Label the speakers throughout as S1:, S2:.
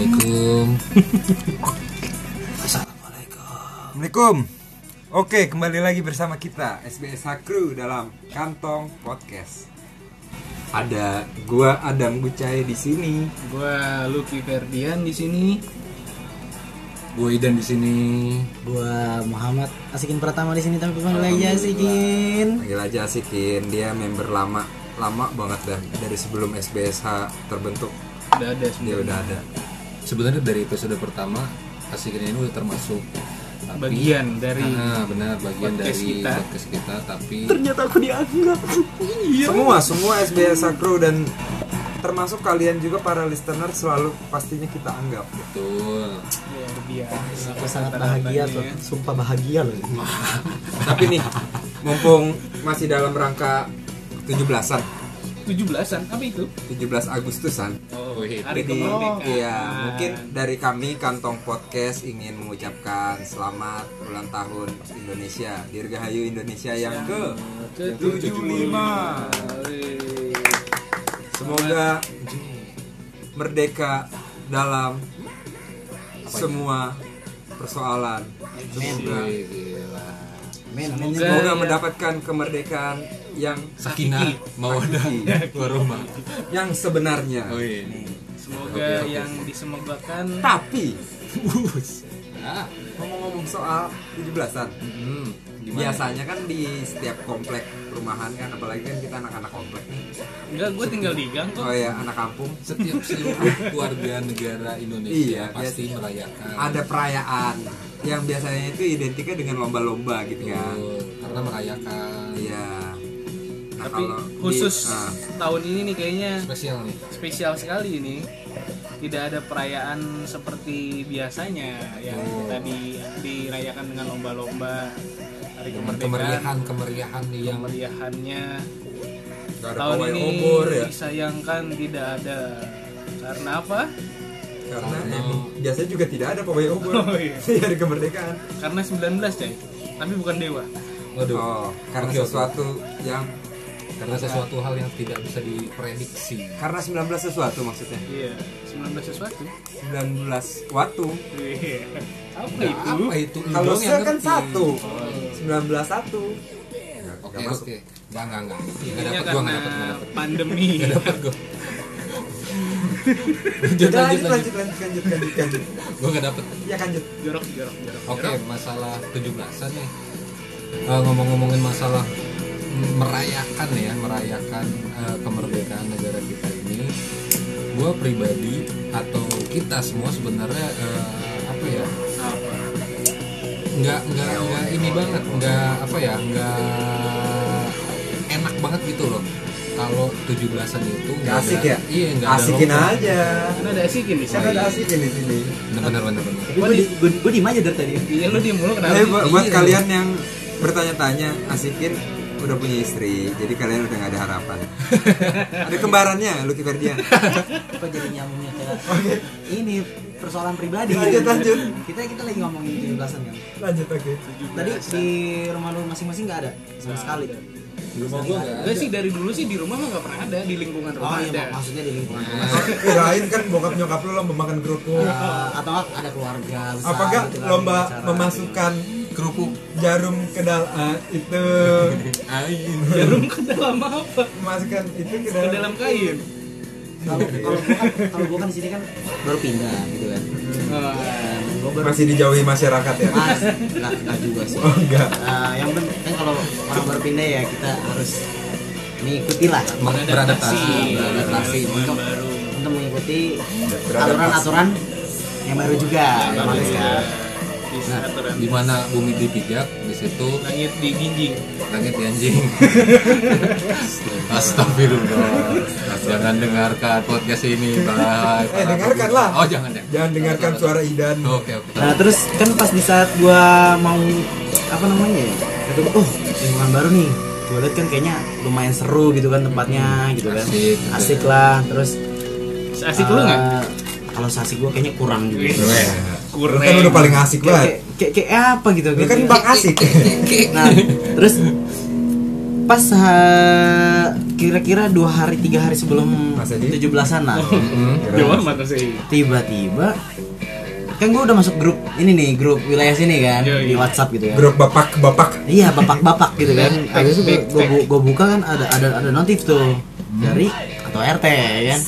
S1: Assalamualaikum.
S2: Assalamualaikum. Oke, kembali lagi bersama kita SBSH Crew dalam Kantong Podcast. Ada gua Adam Bucai di sini.
S3: Gua Lucky Ferdian di sini.
S1: Gue Idan di sini.
S4: Gua Muhammad Asikin pertama di sini tapi panggil aja Asikin.
S2: Panggil aja Asikin, dia member lama lama banget dah dari sebelum SBSH terbentuk
S3: Udah ada
S2: dia
S3: sebenarnya.
S2: udah ada.
S1: Sebenarnya dari episode pertama Asikin ini udah termasuk tapi-
S3: Bagian dari
S1: Ah, benar bagian
S3: podcast
S1: dari
S3: kita.
S1: podcast kita tapi
S4: Ternyata aku dianggap.
S2: Semua semua SBSH Crew dan termasuk kalian juga para listener selalu pastinya kita anggap.
S1: betul.
S3: luar biasa.
S4: Aku sangat bahagia tuh. Sumpah bahagia loh.
S2: Tapi nih, mumpung masih dalam rangka 17-an,
S3: 17-an apa itu?
S2: 17 Agustusan.
S3: Oh,
S1: Wih,
S3: hari
S2: Jadi
S3: kemerdekaan.
S2: iya mungkin dari kami Kantong Podcast ingin mengucapkan selamat ulang tahun Indonesia. Dirgahayu Indonesia yang ke
S3: ke
S2: 75 Semoga merdeka dalam semua persoalan. Semoga,
S4: Men,
S3: Semoga-
S2: semoga
S3: ya.
S2: mendapatkan kemerdekaan yang
S1: Sakinah mawadah warahmah.
S2: yang sebenarnya
S1: Oh iya.
S3: Semoga
S1: Oke, oke.
S3: yang disemogakan
S2: tapi
S1: Bus. Ah,
S2: ngomong-ngomong soal 17-an
S1: hmm, gimana?
S2: biasanya kan di setiap komplek perumahan kan apalagi kan kita anak-anak komplek nih
S3: enggak gue tinggal di gang kok.
S2: oh ya anak kampung
S1: Setiap seluruh warga negara Indonesia
S2: Iya,
S1: pasti
S2: biasa.
S1: merayakan.
S2: ada perayaan yang biasanya itu identiknya dengan lomba-lomba gitu kan
S1: Betul, karena merayakan
S2: iya nah
S3: Tapi
S2: kalau di-
S3: khusus
S2: ah,
S3: tahun ini nih kayaknya
S1: spesial nih.
S3: spesial sekali ini. Tidak ada perayaan seperti biasanya yang
S1: Oh.
S3: kita di, dirayakan dengan lomba-lomba hari
S1: Dengan
S3: kemerdekaan.
S1: kemeriahan kemeriahan yang
S3: Kemeriahannya tahun ini
S2: obor ya
S3: disayangkan tidak ada karena apa?
S2: karena
S1: Karena-
S2: emang biasanya juga tidak ada pawai obor
S3: Oh, iya.
S2: hari kemerdekaan
S3: Karena 19 coy, tapi bukan dewa.
S1: waduh
S2: oh karena
S1: oke.
S2: sesuatu yang
S1: karena sesuatu hal yang tidak bisa diprediksi
S2: karena 19 sesuatu maksudnya
S3: Iya, 19 sesuatu.
S2: 19 waktu
S3: Iya. Apa
S1: Nah,
S3: itu?
S1: apa itu
S2: kalau
S1: yang
S2: kan satu
S1: Oh,
S2: 19 satu
S1: oke
S2: Nggak masuk.
S1: oke enggak enggak enggak enggak
S3: Intinya
S1: dapet gua enggak dapet enggak dapet
S3: pandemi.
S1: enggak dapet gua lanjut lanjut
S2: lanjut
S1: lanjut
S2: lanjut lanjut lanjut lanjut
S1: gua enggak dapet
S2: ya lanjut
S3: jorok, jorok, jorok.
S1: Oke,
S3: jorok.
S1: masalah 17-an nih. Eh, ngomong-ngomongin masalah merayakan ya, merayakan eh, kemerdekaan negara kita ini. Gua pribadi atau kita semua sebenarnya eh, apa ya? Nggak nggak nggak ini banget, nggak apa ya, nggak enak banget gitu loh. Kalau 17-an itu
S2: Nggak asik ya?
S1: Iya, nggak ada
S2: asikin
S1: lomba.
S2: aja
S3: Kan ada asikin di
S2: kan
S3: sini.
S2: ada asikin di sini
S1: bener. bener.
S4: Tapi gue di, gue, diem aja dari tadi.
S3: Iya lu diem mulu kenapa?
S2: Eh, buat
S1: Iya.
S2: kalian yang bertanya-tanya asikin udah punya istri jadi kalian udah gak ada harapan ada kembarannya Lucky Ferdian
S4: Kok jadi nyambungnya ke ini persoalan pribadi.
S2: Lanjut, lanjut.
S4: Kita kita lagi ngomongin 17-an kan.
S2: lanjut oke
S4: Tadi di rumah lu masing-masing nggak ada sama sekali.
S1: Di rumah gua
S3: sih dari dulu sih di rumah mah gak pernah ada di lingkungan
S4: Oh
S3: rumah
S4: iya,
S3: ada.
S4: mak- maksudnya di lingkungan rumah.
S2: kirain kan bokap nyokap lu lomba makan kerupuk
S4: Eh, atau ada keluarga besar
S2: apa enggak
S4: gitu kan,
S2: lomba memasukkan kerupuk jarum ke dalam itu.
S1: Ain.
S3: Jarum ke dalam apa?
S2: memasukkan itu ke
S3: Ke
S2: dalam,
S3: dalam kain.
S4: Kalau kalau gua kan kan di sini kan baru pindah gitu kan. Gua baru
S2: masih dijauhi masyarakat ya?
S4: Mas, nggak nggak juga sih.
S2: oh enggak
S4: Eh, yang penting kan kalau orang baru pindah ya kita harus mengikuti lah.
S1: Beradaptasi.
S4: beradaptasi. Untuk untuk mengikuti aturan-aturan yang baru juga. Otomatis kan
S3: Aturan.
S1: Di mana bumi dipijak, di situ
S3: Langit diginjing.
S1: langit di anjing. Astagfirullah. Jangan dengarkan podcast ini, Bang.
S2: Eh, dengarkan lah.
S1: Oh, jangan ya.
S2: jangan dengarkan suara Idan
S1: Oke, oke.
S4: nah terus kan pas di saat gua mau apa namanya ya kata gua, oh lingkungan baru nih gua lihat kan kayaknya lumayan seru gitu kan tempatnya gitu kan
S1: Asik.
S4: asik lah terus
S3: Asik lu nggak?
S4: eh, kalau asik gua kayaknya kurang gitu
S3: Wih.
S2: Weh,
S3: Kurang.
S2: lu kan udah paling asik
S4: kayak
S2: banget.
S4: kayak- kayak kayak apa gitu
S2: lu kan
S4: gitu.
S2: bang asik.
S4: nah terus pas ha- kira-kira dua hari tiga hari sebelum tujuh belasan lah.
S3: Dewan mata sih.
S4: tiba-tiba kan gue udah masuk grup ini nih grup wilayah sini kan
S3: Iya,
S4: di
S3: iya.
S4: WhatsApp gitu ya.
S2: Grup bapak bapak.
S4: Iya bapak-bapak gitu kan. Habis itu gue buka kan ada ada ada notif tuh dari atau RT ya kan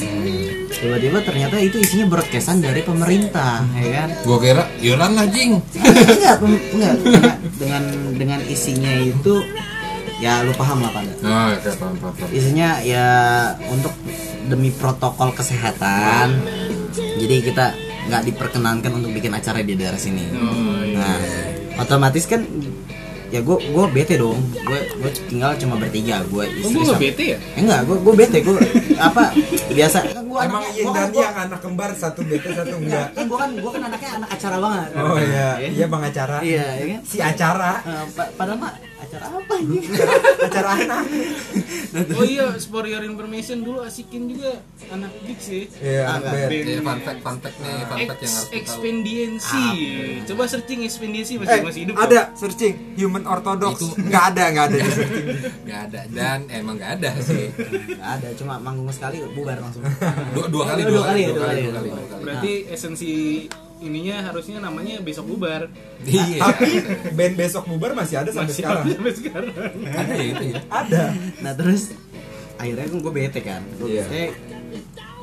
S4: tiba-tiba ternyata itu isinya broadcastan dari pemerintah ya kan
S1: Gua kira Yolan lah jing.
S4: enggak, enggak, enggak. dengan dengan isinya itu ya lu paham lah pada
S1: Oh, oke paham paham. paham.
S4: isinya ya untuk demi protokol kesehatan jadi kita nggak diperkenankan untuk bikin acara di daerah sini nah otomatis kan ya gue gue bete dong gue gue tinggal cuma bertiga gue
S3: Oh,
S4: istri
S3: gue nggak
S4: sama-
S3: bete ya?
S4: Eh, enggak gue gue bete gue apa biasa kan gue
S2: emang Iin dan yang anak kembar satu bete satu enggak
S4: kan gue kan gue kan anaknya anak acara banget.
S2: Oh iya.
S4: Ya.
S2: iya bang acara.
S4: Iya ya kan
S2: si acara.
S4: Pa- padahal mah acara apa ini?
S2: Acara anak
S3: Oh iya, for your information dulu asikin juga. Anak geek sih.
S2: iya
S4: Ah,
S2: anak band.
S1: Ya, fun fact, fun fact nih, fun fact yang harus
S3: expendiency. Coba searching expendiency masih
S2: eh
S3: masih hidup.
S2: ada searching human orthodox.
S1: Itu-
S2: nggak ada nggak ada di searching.
S1: Gak ada dan emang gak ada sih.
S4: nggak ada cuma manggung sekali bubar langsung.
S1: Dua, dua kali,
S4: Dua
S1: dua,
S4: kali
S1: kali, dua
S4: dua
S1: kali, dua kali,
S4: dua
S1: dua kali.
S3: Berarti esensi ininya harusnya namanya besok bubar.
S1: Iya.
S2: tapi band besok bubar masih ada sampai
S3: Masih
S2: sekarang
S3: ada sampai sekarang.
S1: Ada ya itu ya.
S2: ada
S4: nah terus akhirnya kan gue bete kan gue bete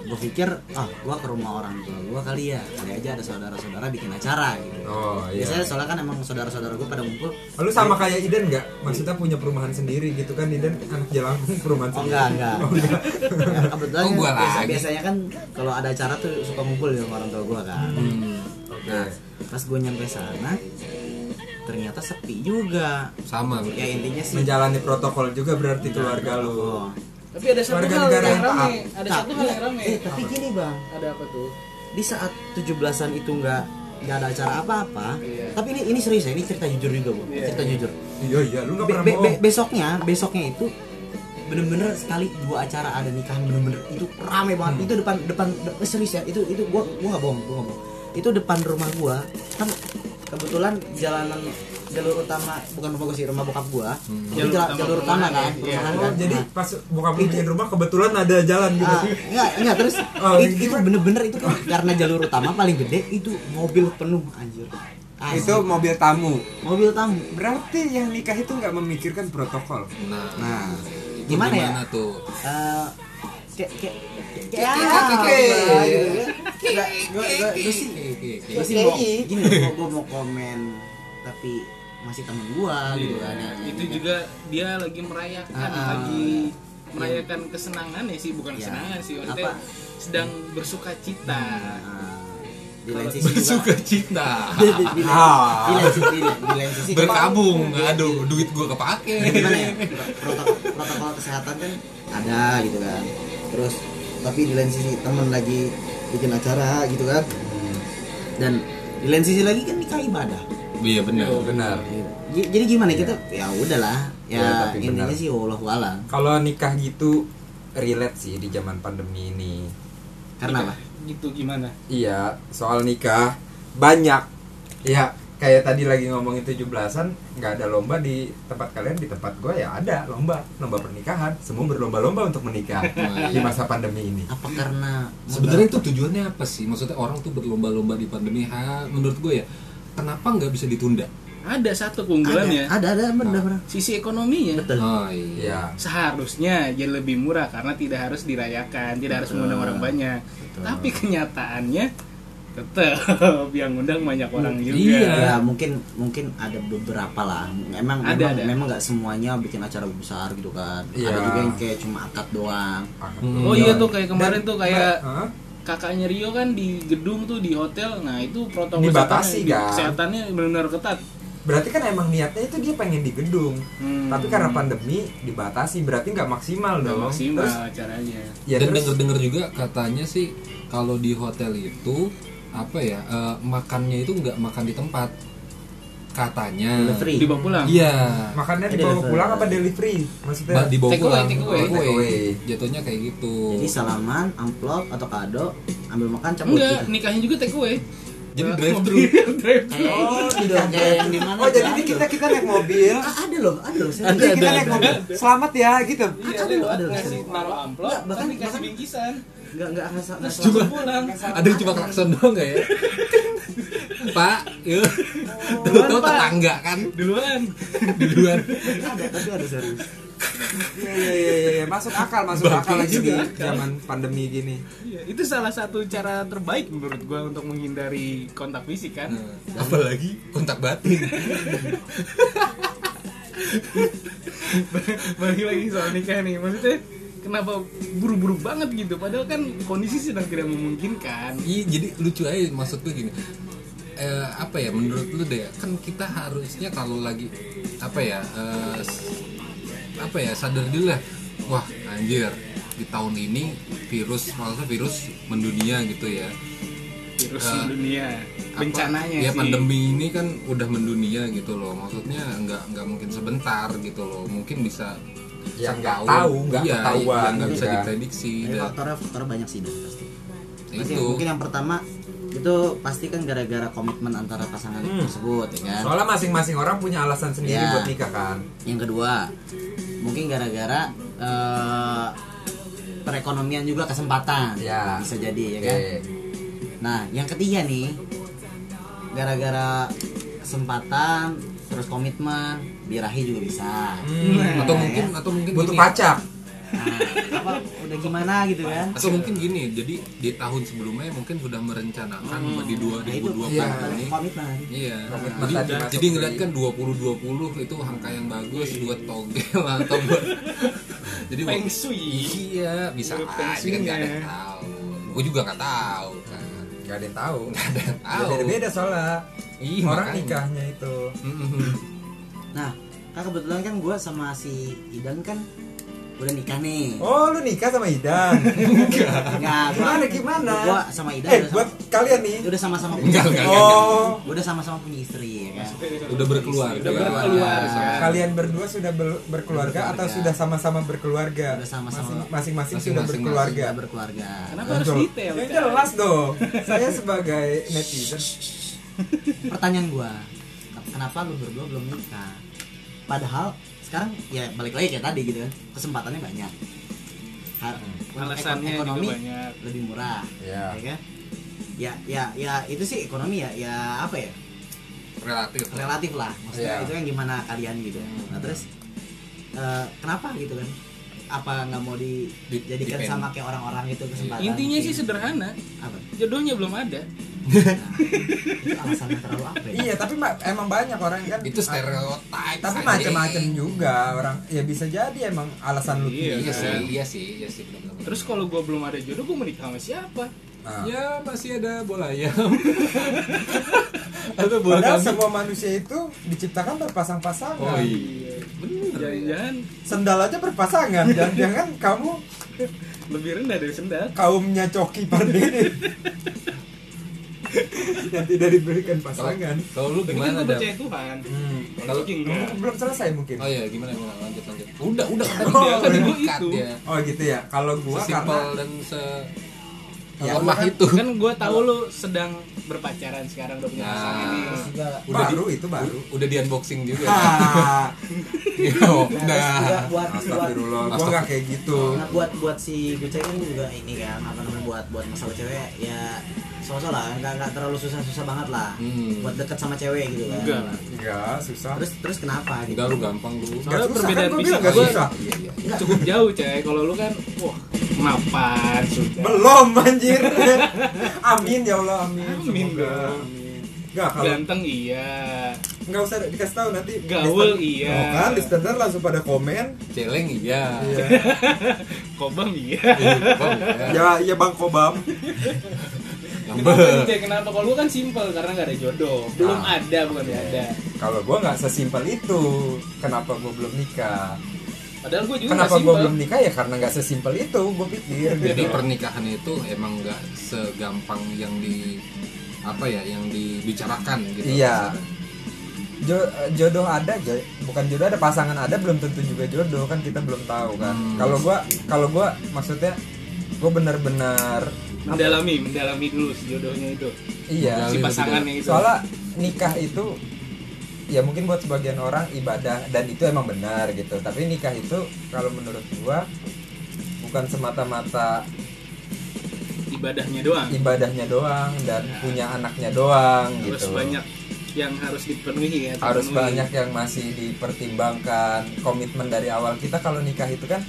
S4: gue pikir ah gue ke rumah orang tua gue kali ya kali aja ada saudara-saudara bikin acara gitu
S2: oh iya
S4: biasanya soalnya kan emang saudara-saudara gue pada ngumpul
S2: Lalu sama kayak Iden nggak? Maksudnya punya perumahan sendiri gitu kan Iden anak Jelangkung perumahan
S4: Oh
S2: sendiri.
S4: enggak enggak. Ya, kebetulan
S1: Oh, gua
S4: kan biasa-
S1: lagi.
S4: biasanya kan kalau ada acara tuh suka ngumpul di rumah orang tua gua kan.
S1: Hmm,
S4: Nah, pas gue nyampe sana ternyata sepi juga.
S1: sama.
S4: Ya intinya sih
S2: Menjalani protokol juga berarti keluarga lu.
S4: Oh.
S3: Tapi ada satu
S2: Warga
S3: hal yang rame. Ada satu hal yang rame.
S4: Eh, tapi gini bang,
S3: Ada apa tuh?
S4: di saat 17-an itu nggak nggak ada acara apa-apa.
S3: Iya.
S4: Tapi ini ini serius ya, ini cerita jujur juga bu,
S3: Iya.
S4: cerita jujur.
S2: Iya iya, lu nggak pernah
S4: be- besoknya, besoknya itu bener-bener sekali dua acara ada nikahan bener-bener itu rame banget
S2: Hmm.
S4: itu depan depan de- eh, serius ya itu itu gua gua nggak bohong gua nggak bohong itu depan rumah gua kan kebetulan jalanan jalur utama bukan rumah gua sih rumah bokap gua
S2: Hmm.
S4: itu
S3: Jalur
S4: jala-
S3: utama
S4: jalur utama kan
S3: ya, iya.
S4: perumahan
S2: Oh,
S4: kan
S2: jadi
S4: Nah,
S2: pas bokap bikin rumah kebetulan ada jalan gitu.
S4: Ah, enggak, enggak terus
S2: Oh,
S4: it- itu
S2: gimana?
S4: bener-bener itu kan karena jalur utama paling gede itu mobil penuh anjir Asli.
S2: Itu mobil tamu.
S4: mobil tamu
S2: Berarti yang nikah itu nggak memikirkan protokol.
S1: Nah,
S4: nah
S1: itu
S4: gimana ya
S1: gimana tuh?
S4: Eh, kayak kayak kayak
S1: kayak- kayak-
S4: gitu kan. Sih
S1: oke, oke.
S4: gua sih mau gini gua mau komen tapi masih temen gua gitu kan ya.
S3: Itu juga dia lagi merayakan,
S4: Ah, ah.
S3: lagi merayakan kesenangan ya sih, bukan
S4: Ya.
S3: kesenangan sih. Maksudnya
S4: Apa?
S3: sedang bersuka cita.
S4: Nah, di lain
S3: Kalau
S4: sisi juga
S1: Bersuka cita.
S4: di,
S2: Ah.
S4: lain sisi di, di lain sisi
S1: Berkabung. Aduh, duit gua kepake.
S4: gimana ya protokol protokol kesehatan kan ada gitu kan terus tapi di lain sisi temen lagi bikin acara gitu kan dan di lain sisi lagi kan nikah ibadah
S1: Iya benar.
S2: Benar.
S4: J- jadi gimana kita ya udahlah
S2: Ya,
S4: ya
S2: tapi
S4: intinya
S2: benar.
S4: sih Allah alam
S2: Kalau nikah gitu relate sih di zaman pandemi ini.
S4: karena apa
S3: Gitu gimana?
S2: Iya, soal nikah banyak. Ya, kayak tadi lagi ngomongin 17-an, nggak ada lomba di tempat kalian, di tempat gue ya ada lomba, lomba pernikahan. Semua berlomba-lomba untuk menikah di masa pandemi ini.
S4: apa karena
S1: Sebenarnya itu tujuannya apa sih? Maksudnya orang tuh berlomba-lomba di pandemi. Ha, menurut gue ya, kenapa nggak bisa ditunda?
S3: Ada satu
S4: ada
S3: keunggulannya.
S4: ada ada benar benar
S3: Sisi ekonominya.
S4: betul
S1: Oh iya.
S2: Iya.
S3: Seharusnya jadi lebih murah karena tidak harus dirayakan, tidak harus mengundang orang banyak. Tapi kenyataannya tetap yang undang banyak orang juga.
S1: Iya.
S4: ya mungkin mungkin ada beberapa lah memang
S3: Ada,
S4: memang
S3: ada.
S4: memang nggak semuanya bikin acara besar gitu kan
S2: Iya.
S4: ada juga yang kayak cuma akad doang
S1: Hmm.
S3: Oh iya tuh kayak kemarin tuh kayak
S2: Hah?
S3: kakaknya Rio kan di gedung tuh di hotel. Nah, itu protokol
S2: Dibatasi, kan?
S3: kesehatannya benar-benar ketat.
S2: Berarti kan emang niatnya itu dia pengen di gedung.
S3: Hmm.
S2: Tapi karena pandemi dibatasi, berarti nggak maksimal
S3: Udah
S2: dong.
S3: maksimal
S2: Terus,
S3: acaranya.
S2: ya
S1: Dan denger-denger juga katanya sih kalau di hotel itu apa ya eh, makannya itu nggak makan di tempat katanya.
S4: Delivery.
S3: Dibawa pulang.
S1: Iya.
S2: makannya dibawa
S4: delivery.
S2: pulang apa delivery? Maksudnya
S1: Ba- dibawa
S3: Take
S1: pulang.
S3: take away.
S1: Take away.
S2: Take away.
S1: Jatuhnya kayak gitu.
S4: jadi salaman amplop atau kado ambil makan cabut
S3: Enggak,
S4: gitu.
S3: nikahnya juga take away.
S1: jadi drive thru
S3: drive
S4: ini dong kayak yang di mana
S2: Oh jadi ini kita kita naik mobil.
S4: Ah, ada loh ada loh.
S1: Ada,
S2: Jadi kita
S1: ada,
S2: naik
S1: ada.
S2: mobil. Selamat ya gitu.
S3: Iya,
S4: Ada, ada.
S3: ngasih naruh amplop,
S4: Enggak, bahkan-
S3: tapi kasih
S4: bahkan-
S3: bingkisan.
S4: nggak nggak nggak nggak
S1: cuma ada yang cuma klakson doang nggak ya? Pak yuk tuh tuh
S3: Pak.
S1: tetangga kan?
S3: Duluan.
S1: duluan.
S4: Ada tapi ada serius.
S2: Iya iya iya iya, iya. masuk akal masuk
S1: Bangke
S2: akal lagi di zaman pandemi gini.
S3: Iya, itu salah satu cara terbaik menurut gua untuk menghindari kontak fisik kan.
S1: Nah, apalagi kontak batin.
S3: Balik lagi soal nikah nih, maksudnya kenapa buru-buru banget gitu? Padahal kan kondisi sedang tidak memungkinkan.
S1: iya jadi lucu aja maksud gue gini. Eh, apa ya menurut lu deh kan kita harusnya kalau lagi apa ya eh, apa ya sadar dulu lah. Wah anjir di tahun ini virus maksudnya virus mendunia gitu ya.
S3: Virus
S1: Eh,
S3: dunia,
S1: Apa-
S3: bencananya
S1: ya
S3: sih.
S1: pandemi ini kan udah mendunia gitu loh. Maksudnya nggak nggak mungkin sebentar gitu loh. Mungkin bisa
S2: Ya,
S1: setahun.
S2: nggak tahu, nggak
S1: iya,
S2: ketahuan
S1: iya, nggak
S2: gitu
S1: bisa
S2: kan.
S1: diprediksi dan
S4: faktornya faktornya banyak sih dah pasti
S1: itu
S4: mungkin yang pertama itu pasti kan gara-gara komitmen antara pasangan
S2: Hmm.
S4: tersebut ya kan
S2: Soalnya masing-masing orang punya alasan sendiri
S4: Ya.
S2: buat nikah kan.
S4: yang kedua mungkin gara-gara eh, perekonomian juga kesempatan
S2: Ya.
S4: bisa jadi ya kan nah yang ketiga nih gara-gara kesempatan terus komitmen birahi juga bisa
S2: Hmm.
S1: atau
S4: Nah,
S1: mungkin
S4: ya.
S1: atau mungkin
S2: Butuh
S1: gini,
S2: pacak.
S4: nah, apa udah gimana gitu kan
S1: atau mungkin gini jadi di tahun sebelumnya mungkin sudah merencanakan di
S4: nah itu
S1: 2020
S2: Iya.
S1: ini
S4: komitmen
S1: Iya.
S2: Komitmen
S1: Jadi,
S2: masuk
S1: jadi
S2: di-
S1: ngeliat kan 2020 itu angka yang bagus buat togel atau buat jadi
S3: Feng Shui.
S1: Iya, bisa aja kan nggak ada tahu. Gue juga nggak tahu kan.
S2: Gak ada yang tahu.
S1: Nggak ada yang tahu.
S2: Beda-beda soalnya.
S1: Iya,
S2: Orang
S1: makanya.
S2: nikahnya itu.
S4: Nah kan kebetulan kan gue sama si Idan kan udah nikah nih
S2: Oh, lu nikah sama Idan.
S4: Enggak,
S2: Gimana, gimana?
S4: Gua sama Ida
S2: eh,
S4: udah,
S2: buat
S4: sama,
S2: kalian nih.
S4: udah sama-sama
S1: Enggak,
S4: punya
S1: enggak,
S4: istri.
S2: Oh,
S4: udah sama-sama punya istri ya kan.
S1: Udah berkeluarga.
S3: Udah berkeluarga.
S2: kalian berdua sudah ber- berkeluarga atau sudah sama-sama berkeluarga?
S4: Udah sama-sama.
S2: Masing- Masing-masing sudah berkeluarga.
S4: Berkeluarga.
S3: Kenapa harus
S2: Tuh.
S3: detail? Cak?
S2: jelas dong. Saya sebagai netizen.
S4: Pertanyaan gua, kenapa lu berdua belum nikah? Padahal sekarang ya balik lagi kayak tadi gitu kan, kesempatannya banyak. Har- untuk
S3: Alasannya
S4: ekon-
S3: juga banyak.
S4: lebih murah,
S2: Ya.
S4: ya kan? Ya, ya, ya itu sih ekonomi ya, ya apa ya?
S1: Relatif.
S4: relatif lah maksudnya
S2: Iya.
S4: itu kan gimana kalian gitu nah terus eh, kenapa gitu kan apa nggak mau
S1: Di-
S4: dijadikan
S1: depend.
S4: sama kayak orang-orang itu kesempatan
S3: Intinya
S4: mungkin?
S3: sih sederhana,
S4: apa
S3: jodohnya belum ada.
S4: Itu alasannya terlalu apa ya
S2: Iya, tapi ma- emang banyak orang kan.
S1: Itu stereotype.
S2: Tapi
S1: anjing.
S2: macam-macam juga orang. Ya bisa jadi emang alasan lu
S3: Iya,
S1: Iya sih, iya sih, iya sih benar-benar.
S3: Terus kalau gua belum ada jodoh, gua menikah sama siapa?
S2: Ah.
S1: ya masih ada bola ayam. ada bola
S2: Padahal semua manusia itu diciptakan berpasang-pasangan.
S1: Oh iya. Bener.
S3: Jangan-jangan
S2: Sendal aja berpasangan. Jangan-jangan kamu
S3: lebih rendah dari sendal.
S2: kaumnya Coki Pardede. yang tidak diberikan pasangan.
S1: kalau lu
S3: Tapi kan
S1: gimana ada?
S3: percaya Tuhan.
S2: Hmm.
S1: Kalau
S2: Belum, belum selesai mungkin.
S1: Oh iya, gimana gimana lanjut lanjut. Udah, udah tadi
S2: Oh,
S1: dia gua cut
S3: Itu.
S1: ya.
S2: Oh gitu ya. Kalau gua
S1: Sesimpel
S2: karena
S1: dan se
S2: Ya,
S1: lemah
S2: kan-
S1: itu.
S3: kan gue tahu lu sedang berpacaran sekarang udah punya
S1: Nah.
S3: pasangan nih.
S1: Udah
S2: baru itu baru.
S1: Udah di unboxing juga. Yo,
S4: Nah, terus
S1: nah.
S4: buat buat
S2: Astagfirullah, gua nggak kayak gitu.
S4: nah, buat buat si Gucai kan juga ini kan apa namanya buat buat masalah cewek ya sosok lah nggak nggak terlalu susah susah banget lah
S1: Hmm.
S4: buat deket sama cewek gitu kan
S3: Enggak.
S2: Enggak, susah.
S4: terus terus kenapa gitu
S1: Enggak lu gampang lu.
S2: Nggak
S3: Soalnya
S2: susah,
S3: perbedaan
S2: kan
S3: fisik
S2: susah.
S1: Iya, iya.
S3: cukup jauh cek. Kalau lu kan, wah mapan sudah.
S2: Belum anjir. amin ya Allah, amin.
S3: Amin
S2: Semoga. Amin. Enggak kalau
S3: Ganteng iya.
S2: nggak usah dikasih tahu nanti.
S3: Gaul iya.
S2: Oh, kan listener langsung pada komen.
S1: Celeng iya.
S2: Iya.
S3: Kobam iya.
S1: Iya, Bang, iya.
S2: ya, ya Bang Kobam.
S3: Kenapa nih? Kenapa? Kalau lu kan simpel karena nggak ada jodoh. Belum
S2: Ah.
S3: ada, bukan nggak ada.
S2: Kalau gua nggak sesimpel itu. Kenapa gua belum nikah?
S3: Padahal gue juga
S2: Kenapa gua
S3: simpel.
S2: belum nikah ya karena nggak sesimpel itu. Gua pikir.
S1: Jadi
S2: gitu.
S1: pernikahan itu emang nggak segampang yang di apa ya yang dibicarakan gitu.
S2: Iya. Jo- jodoh ada bukan jodoh ada pasangan ada belum tentu juga jodoh kan kita belum tahu kan
S1: Hmm.
S2: kalau gua kalau gua maksudnya gua benar-benar
S3: mendalami mendalami dulu si jodohnya itu.
S2: Iya.
S3: Si pasangannya itu.
S2: Soalnya nikah itu ya mungkin buat sebagian orang ibadah dan itu emang benar gitu. Tapi nikah itu kalau menurut gua bukan semata-mata
S3: ibadahnya doang.
S2: ibadahnya doang dan punya anaknya doang
S3: harus
S2: gitu.
S3: banyak yang harus dipenuhi ya
S2: harus
S3: terpenuhi.
S2: banyak yang masih dipertimbangkan. Komitmen dari awal kita kalau nikah itu kan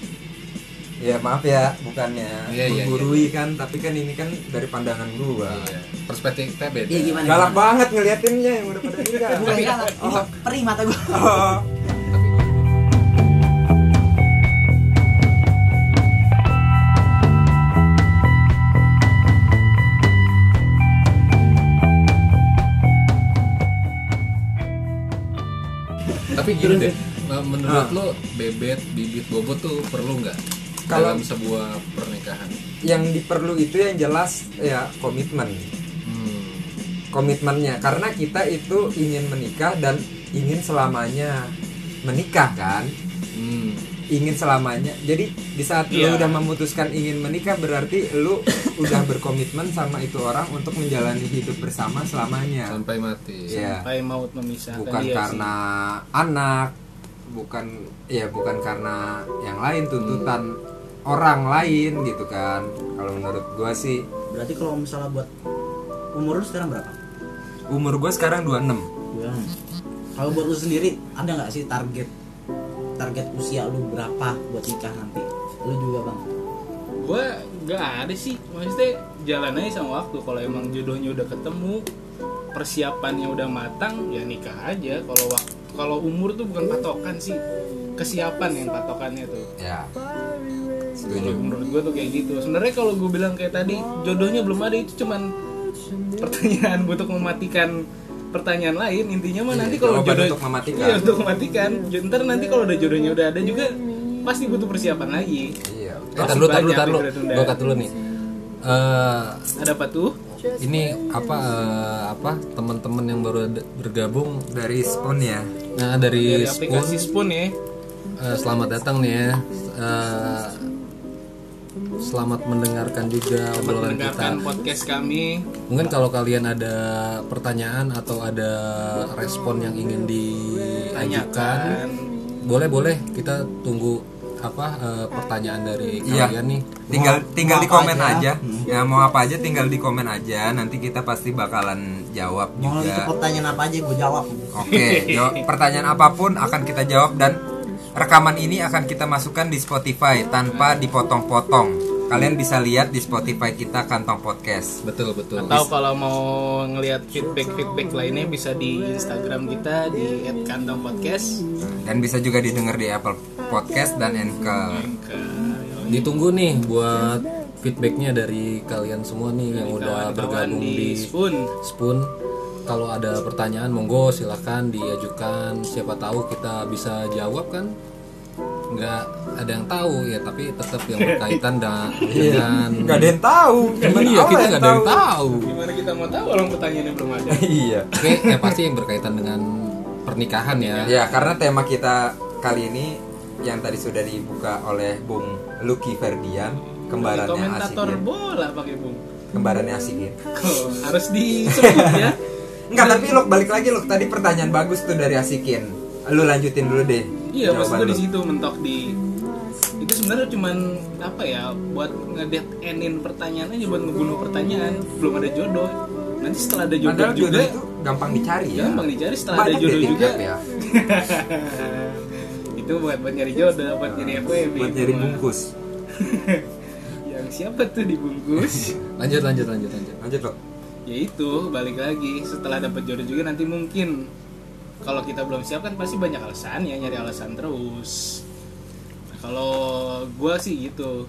S2: ya maaf ya bukannya
S1: Iya, iya,
S2: menggurui kan tapi kan ini kan dari pandangan gua
S1: Iya. perspektifnya beda
S4: Iya gimana?
S2: galak banget ngeliatinnya yang udah pada nikah
S4: Bukan galak, ini perih mata gue.
S2: oh.
S1: tapi gini deh eh, menurut lo bebet bibit bobot tuh perlu nggak
S2: Kalau-
S1: dalam sebuah pernikahan?
S2: yang diperlu itu yang jelas ya komitmen.
S1: Hmm.
S2: komitmennya. Karena kita itu ingin menikah dan ingin selamanya menikah kan?
S1: Hmm.
S2: ingin selamanya. Jadi di saat
S3: Iya.
S2: lu udah memutuskan ingin menikah berarti lu udah berkomitmen sama itu orang untuk menjalani hidup bersama selamanya.
S1: Sampai mati.
S2: Iya.
S3: sampai maut memisahkan
S2: bukan
S3: dia
S2: karena anak bukan ya bukan karena yang lain tuntutan orang lain gitu kan kalau menurut gua sih
S4: Berarti kalau misalnya buat umur lu sekarang berapa?
S2: umur gua sekarang 26
S4: Ya. Kalau buat lu sendiri ada nggak sih target target usia lu berapa buat nikah nanti? Lu juga bang?
S3: gue nggak ada sih maksudnya jalan aja sama waktu kalau emang jodohnya udah ketemu persiapannya udah matang ya nikah aja kalau waktu kalau umur tuh bukan patokan sih kesiapan yang patokannya tuh
S2: ya setuju.
S3: Menurut gue tuh kayak gitu. Sebenarnya kalau gue bilang kayak tadi jodohnya belum ada itu cuman pertanyaan untuk mematikan pertanyaan lain. Intinya mah
S2: Iya,
S3: nanti kalau jodoh
S2: untuk mematikan.
S3: iya untuk mematikan. Ntar nanti kalau udah jodohnya udah ada juga pasti butuh persiapan lagi.
S2: Iya.
S1: Eh, tar dulu, tar dulu,
S3: banyak
S1: tar dulu. nih. Eh,
S3: ada apa tuh?
S1: ini apa eh, apa teman-teman yang baru bergabung
S2: dari spawn ya?
S1: Nah dari,
S3: dari aplikasi
S1: Spoon
S3: Spoon ya.
S1: Eh, selamat datang nih ya. Eh, selamat mendengarkan juga
S3: Selamat
S1: obrolan kita.
S3: mendengarkan podcast kami
S1: Mungkin kalau kalian ada pertanyaan atau ada respon yang ingin diajukan, boleh boleh kita tunggu apa eh, pertanyaan dari
S2: Iya.
S1: kalian nih.
S2: tinggal
S4: Mau-
S2: tinggal
S4: mau
S2: di komen
S4: aja.
S2: aja, ya mau apa aja tinggal di komen aja nanti kita pasti bakalan jawab
S4: Mau
S2: juga
S4: pertanyaan apa aja gue jawab.
S2: oke jawab pertanyaan apa pun akan kita jawab dan rekaman ini akan kita masukkan di Spotify tanpa dipotong-potong kalian bisa lihat di Spotify kita kantong podcast
S1: Betul betul.
S3: atau kalau mau ngelihat feedback feedback lainnya bisa di Instagram kita di @kantongpodcast
S2: dan bisa juga didengar di Apple Podcast dan Anchor
S1: Ditunggu nih buat feedbacknya dari kalian semua nih yang udah bergabung di
S3: Spoon
S1: Spoon. Kalau ada pertanyaan monggo silahkan diajukan. Siapa tahu kita bisa jawab kan? Nggak ada yang tahu ya, tapi tetap yang berkaitan da- dengan
S2: nggak ada yang tahu cuman
S1: iya kita nggak ada yang tahu.
S3: gimana kita mau tahu orang pertanyaannya belum ada
S2: iya
S1: Oke, ya pasti yang berkaitan dengan pernikahan ya.
S2: Ya, karena tema kita kali ini yang tadi sudah dibuka oleh Bung Lucky Ferdian, kembarannya
S3: komentator
S2: Asikin.
S3: bola pakai bung
S2: Kembarannya Asikin.
S3: Oh, harus disebut ya
S2: Enggak, tapi lo balik lagi lo tadi pertanyaan bagus tuh dari Asikin. Lu lanjutin dulu deh.
S3: Iya maksud gue
S2: lu.
S3: di situ mentok di itu sebenarnya cuman apa ya buat ngedet enin pertanyaan aja buat ngebunuh pertanyaan belum ada jodoh nanti setelah ada jodoh
S2: Padahal
S3: juga
S2: jodoh itu gampang dicari ya.
S3: gampang dicari setelah
S2: Banyak
S3: ada jodoh
S2: dating
S3: juga
S2: ya.
S3: itu buat buat nyari jodoh buat nyari FWB
S2: Buat nyari bungkus.
S3: yang siapa tuh dibungkus
S1: Lanjut lanjut lanjut lanjut.
S2: Lanjut lo.
S3: ya itu balik lagi setelah dapat jodoh juga nanti mungkin kalau kita belum siap kan pasti banyak alasan ya nyari alasan terus nah, kalau gua sih gitu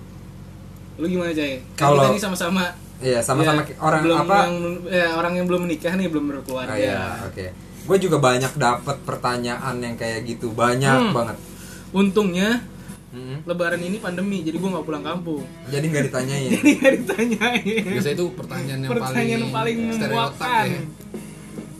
S3: lu gimana cai kan
S2: Kalau-
S3: kita ini sama-sama
S2: Iya, sama-sama
S3: ya,
S2: orang
S3: belum
S2: apa?
S3: yang, ya, orang yang belum menikah nih belum
S2: Oh,
S3: berkeluarga
S2: iya, oke. Gue juga banyak dapat pertanyaan yang kayak gitu, banyak
S3: Hmm.
S2: banget.
S3: untungnya
S2: Mm-mm.
S3: lebaran ini pandemi jadi gua nggak pulang kampung
S2: Jadi nggak ditanyain.
S3: jadi nggak ditanyain
S1: Biasanya itu pertanyaan yang
S3: pertanyaan
S1: paling,
S3: paling
S1: stereotip
S3: memuakkan
S1: ya.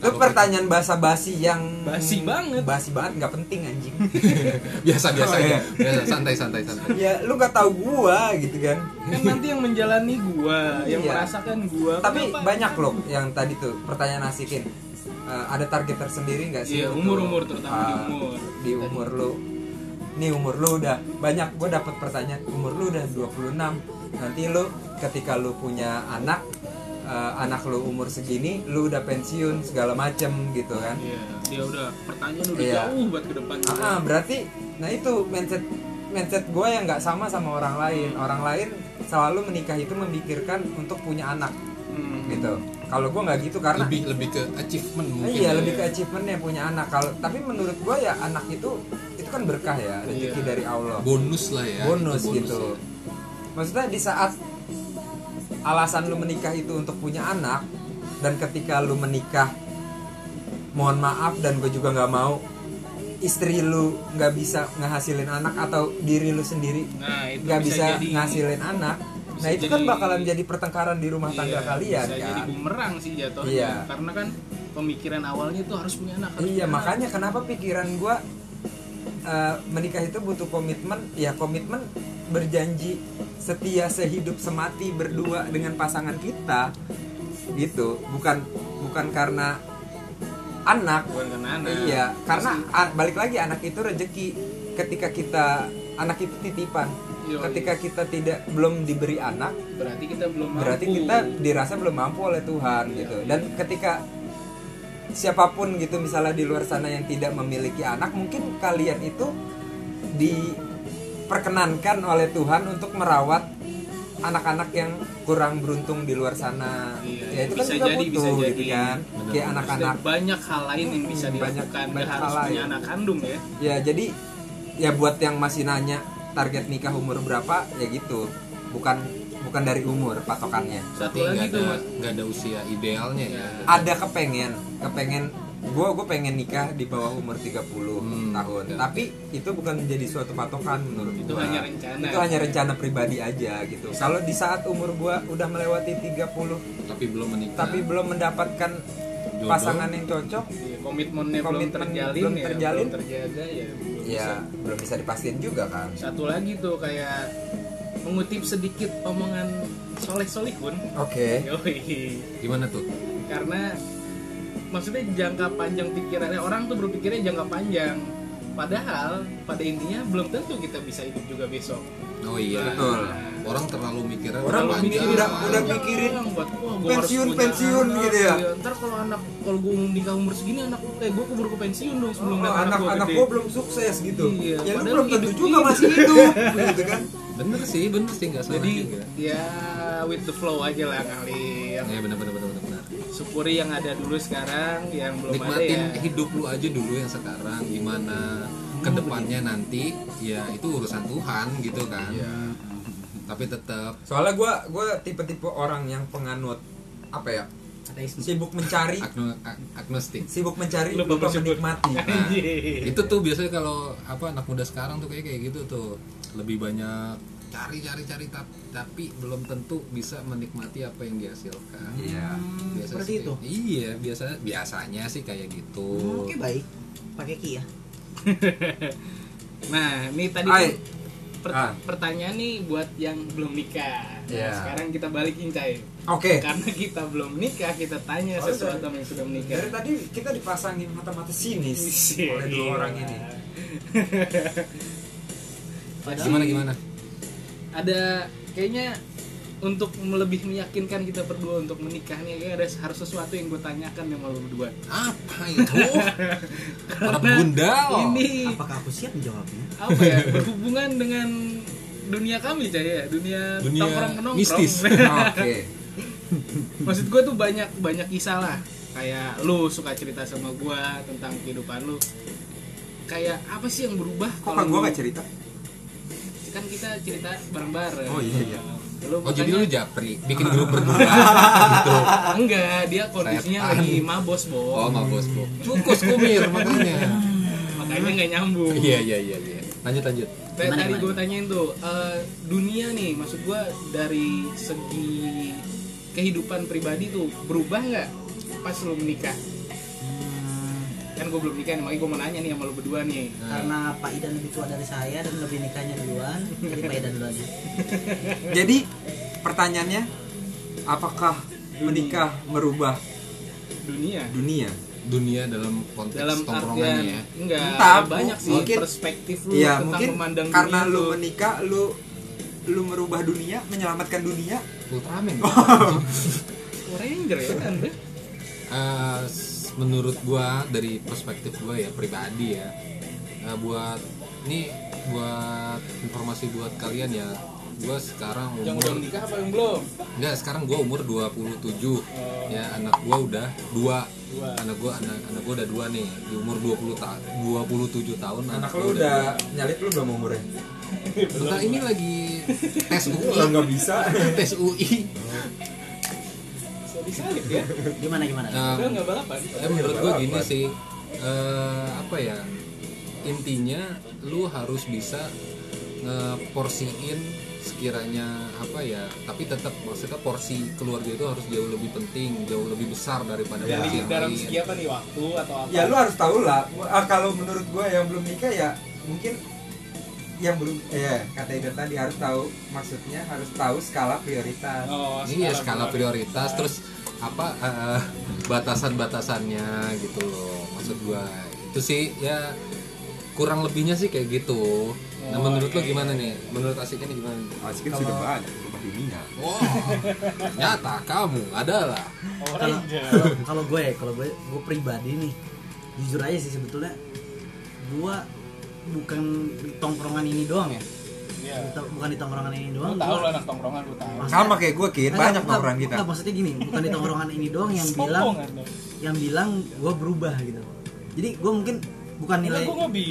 S2: Itu pertanyaan bahasa basi yang
S3: Basi banget.
S2: Basi banget nggak penting anjing.
S1: biasa biasa
S2: Oh,
S1: aja
S2: iya.
S1: biasa santai santai santai
S2: ya lu nggak tahu gua gitu kan.
S3: kan nanti yang menjalani gua yang
S2: Iya.
S3: merasakan gua
S2: Tapi
S3: Kenapa?
S2: banyak loh yang tadi tuh pertanyaan asikin. Eh, ada target tersendiri nggak sih?
S3: Iya, umur-umur, terutama di
S2: ah,
S3: umur.
S2: Di umur lu. Nih umur lu udah banyak gue dapat pertanyaan umur lu udah 26. Nanti lu ketika lu punya anak eh, anak lu umur segini lu udah pensiun segala macem gitu kan.
S3: Iya, dia udah pertanyaan udah
S2: Iya.
S3: jauh buat ke depan
S2: Ah, ah, berarti nah itu mindset mindset gue yang nggak sama sama orang lain. Orang lain selalu menikah itu memikirkan untuk punya anak
S3: Hmm.
S2: gitu. Kalau gue nggak gitu karena
S1: lebih lebih ke achievement mungkin
S2: iya
S1: ya.
S2: lebih ke achievementnya punya anak. Kalau tapi menurut gue ya anak itu itu kan berkah ya rezeki
S3: Iya.
S2: dari Allah.
S1: bonus lah ya
S2: bonus
S1: itu
S2: gitu.
S1: ya.
S2: Maksudnya di saat alasan lu menikah itu untuk punya anak dan ketika lu menikah mohon maaf dan gue juga nggak mau istri lu nggak bisa ngehasilin anak atau diri lu sendiri
S3: Nah,
S2: nggak bisa,
S3: jadi
S2: ngasilin anak nah
S3: bisa
S2: itu kan
S3: jadi-
S2: bakalan jadi pertengkaran di rumah tangga
S3: Iya,
S2: kalian
S3: bisa jadi
S2: kan
S3: bumerang sih jatuhnya
S2: Iya.
S3: karena kan pemikiran awalnya tuh harus punya anak harus
S2: iya
S3: punya anak.
S2: makanya kenapa pikiran gue menikah itu butuh komitmen ya komitmen berjanji setia sehidup semati berdua dengan pasangan kita gitu. Bukan bukan karena anak.
S3: Bukan karena anak.
S2: Iya karena balik lagi anak itu rezeki ketika kita anak itu titipan.
S3: Yoi.
S2: ketika kita tidak belum diberi anak
S3: berarti kita belum mampu.
S2: berarti kita dirasa belum mampu oleh Tuhan gitu. Dan ketika siapa pun gitu misalnya di luar sana yang tidak memiliki anak mungkin kalian itu diperkenankan oleh Tuhan untuk merawat anak-anak yang kurang beruntung di luar sana
S3: Iya,
S2: ya itu kan
S3: bisa
S2: juga
S3: jadi,
S2: butuh
S3: bisa
S2: gitu
S3: jadi.
S2: kan
S1: Benar.
S2: kayak anak-anak
S3: banyak hal lain yang bisa
S2: Hmm, banyak-
S3: dilakukan nggak
S2: banyak
S3: harus
S2: hal
S3: punya
S2: lain.
S3: anak kandung ya
S2: ya jadi ya buat yang masih nanya target nikah umur berapa ya gitu bukan bukan dari umur patokannya
S3: satu lagi
S1: nggak
S3: tuh
S1: nggak ada usia idealnya ya.
S2: ada kepengen kepengen gue gue pengen nikah di bawah umur 30
S1: Hmm,
S2: tahun
S1: ya.
S2: tapi itu bukan menjadi suatu patokan menurut
S3: Itu
S2: gua.
S3: hanya rencana.
S2: itu hanya rencana pribadi aja gitu kalau di saat umur gue udah melewati 30
S1: Tapi belum menikah.
S2: tapi belum mendapatkan
S1: Jodoh.
S2: pasangan yang cocok
S3: Iya, komitmennya belum
S2: Komitmen
S3: terjalin
S2: belum
S3: ya
S2: terjalin.
S3: belum terjaga ya belum
S2: ya
S3: bisa.
S2: belum bisa dipastikan juga kan
S3: satu lagi tuh kayak mengutip sedikit omongan soleh solihun
S2: oke
S3: Yoi.
S1: gimana tuh?
S3: karena maksudnya jangka panjang pikirannya orang tuh berpikirnya jangka panjang padahal pada intinya belum tentu kita bisa hidup juga besok
S1: Oh iya.
S2: Betul.
S1: Orang terlalu mikirnya
S2: Orang
S1: panjang.
S2: mikir udah udah pikirin
S3: buat wah, gua
S2: pensiun- pensiun
S3: anak,
S2: gitu ya.
S3: ntar kalau anak kalau gue nikah umur segini anak eh gue keburu ke pensiun dong sebelum
S2: Oh,
S3: anak, gua
S2: anak-anak
S3: gede.
S2: gue belum sukses gitu
S3: Iya,
S2: ya lu
S3: padahal
S2: belum tentu
S3: hidup
S2: juga masih hidup gitu kan
S1: Bener sih, bener sih nggak salah
S3: jadi
S1: juga.
S3: ya with the flow aja lah kali
S1: Ya bener. bener.
S3: Syukuri yang ada dulu sekarang yang belum ada
S1: Nikmatin
S3: ya
S1: hidup lu aja dulu yang sekarang. Gimana ke depannya nanti ya itu urusan Tuhan gitu kan.
S2: Iya.
S1: Tapi tetap
S2: soalnya gue gue tipe-tipe orang yang penganut apa ya sibuk mencari
S1: agno- ag- agnostik.
S2: sibuk mencari
S3: Lupa
S2: lupa menikmati
S1: Nah, itu tuh biasanya kalau apa anak muda sekarang tuh kayak kayak gitu tuh lebih banyak cari cari cari tap- tapi belum tentu bisa menikmati apa yang dihasilkan.
S2: iya
S1: Biasa
S4: seperti
S1: sih
S4: itu?
S1: Iya, biasa biasanya sih kayak gitu.
S4: Oke baik. Pakai ki ya.
S3: nah ini tadi
S2: Hai.
S3: tuh per-
S2: Ah.
S3: pertanyaan nih buat yang belum nikah Nah,
S2: Iya.
S3: sekarang kita balikin cai
S2: oke
S3: karena kita belum nikah kita tanya
S2: Oh,
S3: sesuatu
S2: dari-
S3: yang sudah menikah
S2: dari tadi kita dipasangin mata-mata sinis
S3: Iya.
S2: oleh dua orang ini
S3: Jadi,
S1: Gimana gimana?
S3: Ada kayaknya untuk lebih meyakinkan kita berdua untuk menikah nih kayaknya ada harus sesuatu yang gue tanyakan sama lu berdua
S1: Apa itu? Para begundal.
S3: ini
S4: Apakah aku siap menjawabnya?
S3: apa ya berhubungan dengan dunia kami cah ya dunia,
S1: Dunia
S3: tongkrong nongkrong
S1: mistis.
S2: oke
S3: maksud gue tuh banyak banyak kisah lah kayak lu suka cerita sama gue tentang kehidupan lu kayak apa sih yang berubah
S2: kok kan gue gak cerita
S3: kan kita cerita bareng-bareng
S2: Oh, iya, iya.
S3: Lu
S1: Oh jadi lu japri bikin grup berdua gitu.
S3: enggak dia kondisinya
S1: Setan.
S3: lagi mabos bo
S1: Oh nggak bos bos. Cukus kumir makanya.
S3: makanya nggak nyambung
S1: Iya iya iya iya. Lanjut lanjut.
S3: Kayak
S4: Gimana,
S3: tadi
S4: gimana?
S3: gue tanyain tuh eh, dunia nih maksud gue dari segi kehidupan pribadi tuh berubah nggak pas lu menikah kan gue belum nikah nih makanya gue mau nanya nih sama lu berdua nih.
S4: Karena Pak Idan lebih tua dari saya dan lebih nikahnya duluan jadi Pak Idan dulu aja
S2: Jadi pertanyaannya apakah menikah merubah
S3: dunia.
S2: dunia?
S1: dunia dalam konteks
S3: dalam
S1: tongkrongannya
S3: artian
S1: ya?
S3: enggak
S2: Entah,
S3: banyak sih
S2: mungkin-
S3: perspektif lu
S2: Iya,
S3: tentang
S2: mungkin
S3: memandang
S2: karena
S3: dunia
S2: lu menikah lu lu merubah dunia, menyelamatkan dunia.
S1: Ultraman.
S3: Power Ranger ya
S1: Eh, s- menurut gua dari perspektif gua ya pribadi ya eh, buat ini buat informasi buat kalian ya gua sekarang
S3: yang
S1: umur
S3: udah menikah apa yang belum?
S1: Enggak sekarang gua umur 27 ya anak gua udah dua.
S3: Dua.
S1: anak gua anak, anak gua udah dua nih di umur 20 tahun 27 tahun
S2: Anak
S1: gua
S2: lu udah nyalip lu belum umurnya?
S1: Bentar, ini lagi tes UI
S2: nggak bisa.
S1: tes UI
S3: bisa disalip ya.
S4: Gimana gimana?
S1: Nah,
S3: udah nggak balapan
S1: ya menurut gua gini sih. Eh, apa ya? Intinya lu harus bisa ngeporsiin sekiranya apa ya tapi tetap maksudnya porsi keluarga itu harus jauh lebih penting jauh lebih besar daripada porsi
S3: dari
S1: yang
S3: dalam
S1: lain.
S3: segi apa nih waktu atau apa?
S2: Ya lu harus tahu lah. Ah, kalau menurut gua yang belum nikah ya mungkin yang belum ya kata Idan tadi harus tahu maksudnya harus tahu skala prioritas.
S3: oh,
S1: iya skala prioritas terus apa eh, batasan-batasannya gitu loh. Maksud gua itu sih ya kurang lebihnya sih kayak gitu. Nah
S3: Oh,
S1: menurut lo
S3: iya,
S1: gimana nih? Menurut Asik ini gimana
S2: Asik
S4: Kalau-
S2: sudah banyak rumah dunia.
S1: Wah, nyata kamu adalah
S4: kalau gue kalau gue gue pribadi nih jujur aja sih sebetulnya gue bukan di tongkrongan ini doang ya
S3: Iya.
S4: Bukan- di tongkrongan ini doang
S3: tahu lu anak tongkrongan lu tahu
S2: Sama kayak gue
S4: Enggak,
S2: banyak
S4: enggak,
S2: tongkrongan kita.
S4: enggak, maksudnya gini bukan di tongkrongan ini doang yang bilang
S3: Anda.
S4: yang bilang gue berubah gitu jadi gue mungkin bukan nilai.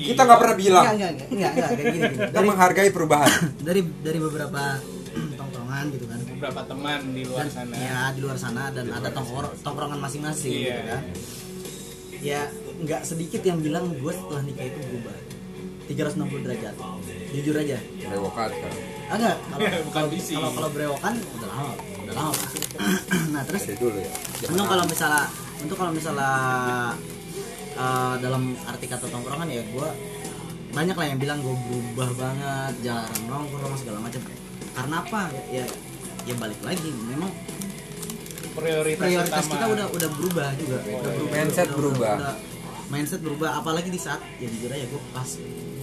S2: Kita nggak pernah bilang.
S4: enggak enggak enggak enggak, kayak gini, gini. Dari
S2: menghargai perubahan.
S4: dari dari beberapa tongkrongan gitu kan
S3: beberapa teman di luar
S4: dan
S3: sana
S4: ya di luar sana dan ada tongkrong tongkrongan masing-masing
S3: Iya.
S4: gitu kan ya nggak sedikit yang bilang gue setelah nikah itu berubah 360 derajat jujur aja
S2: Rewokan kan.
S4: ah enggak kalau
S3: Bukan
S4: kalau
S3: visi.
S4: kalau kalau berewokan udah lama udah lama nah terus
S2: Dari dulu ya.
S4: untuk kalau misalnya untuk kalau misalnya eh, dalam arti kata tongkrongan ya gue banyak lah yang bilang gue berubah banget jarang nongkrong segala macam karena apa ya ya balik lagi memang
S3: prioritas,
S4: prioritas
S3: utama.
S4: kita udah udah berubah juga
S3: Oh,
S4: Udah
S3: iya.
S2: Mindset berubah.
S4: udah- mindset berubah apalagi di saat ya jujur aja gue pas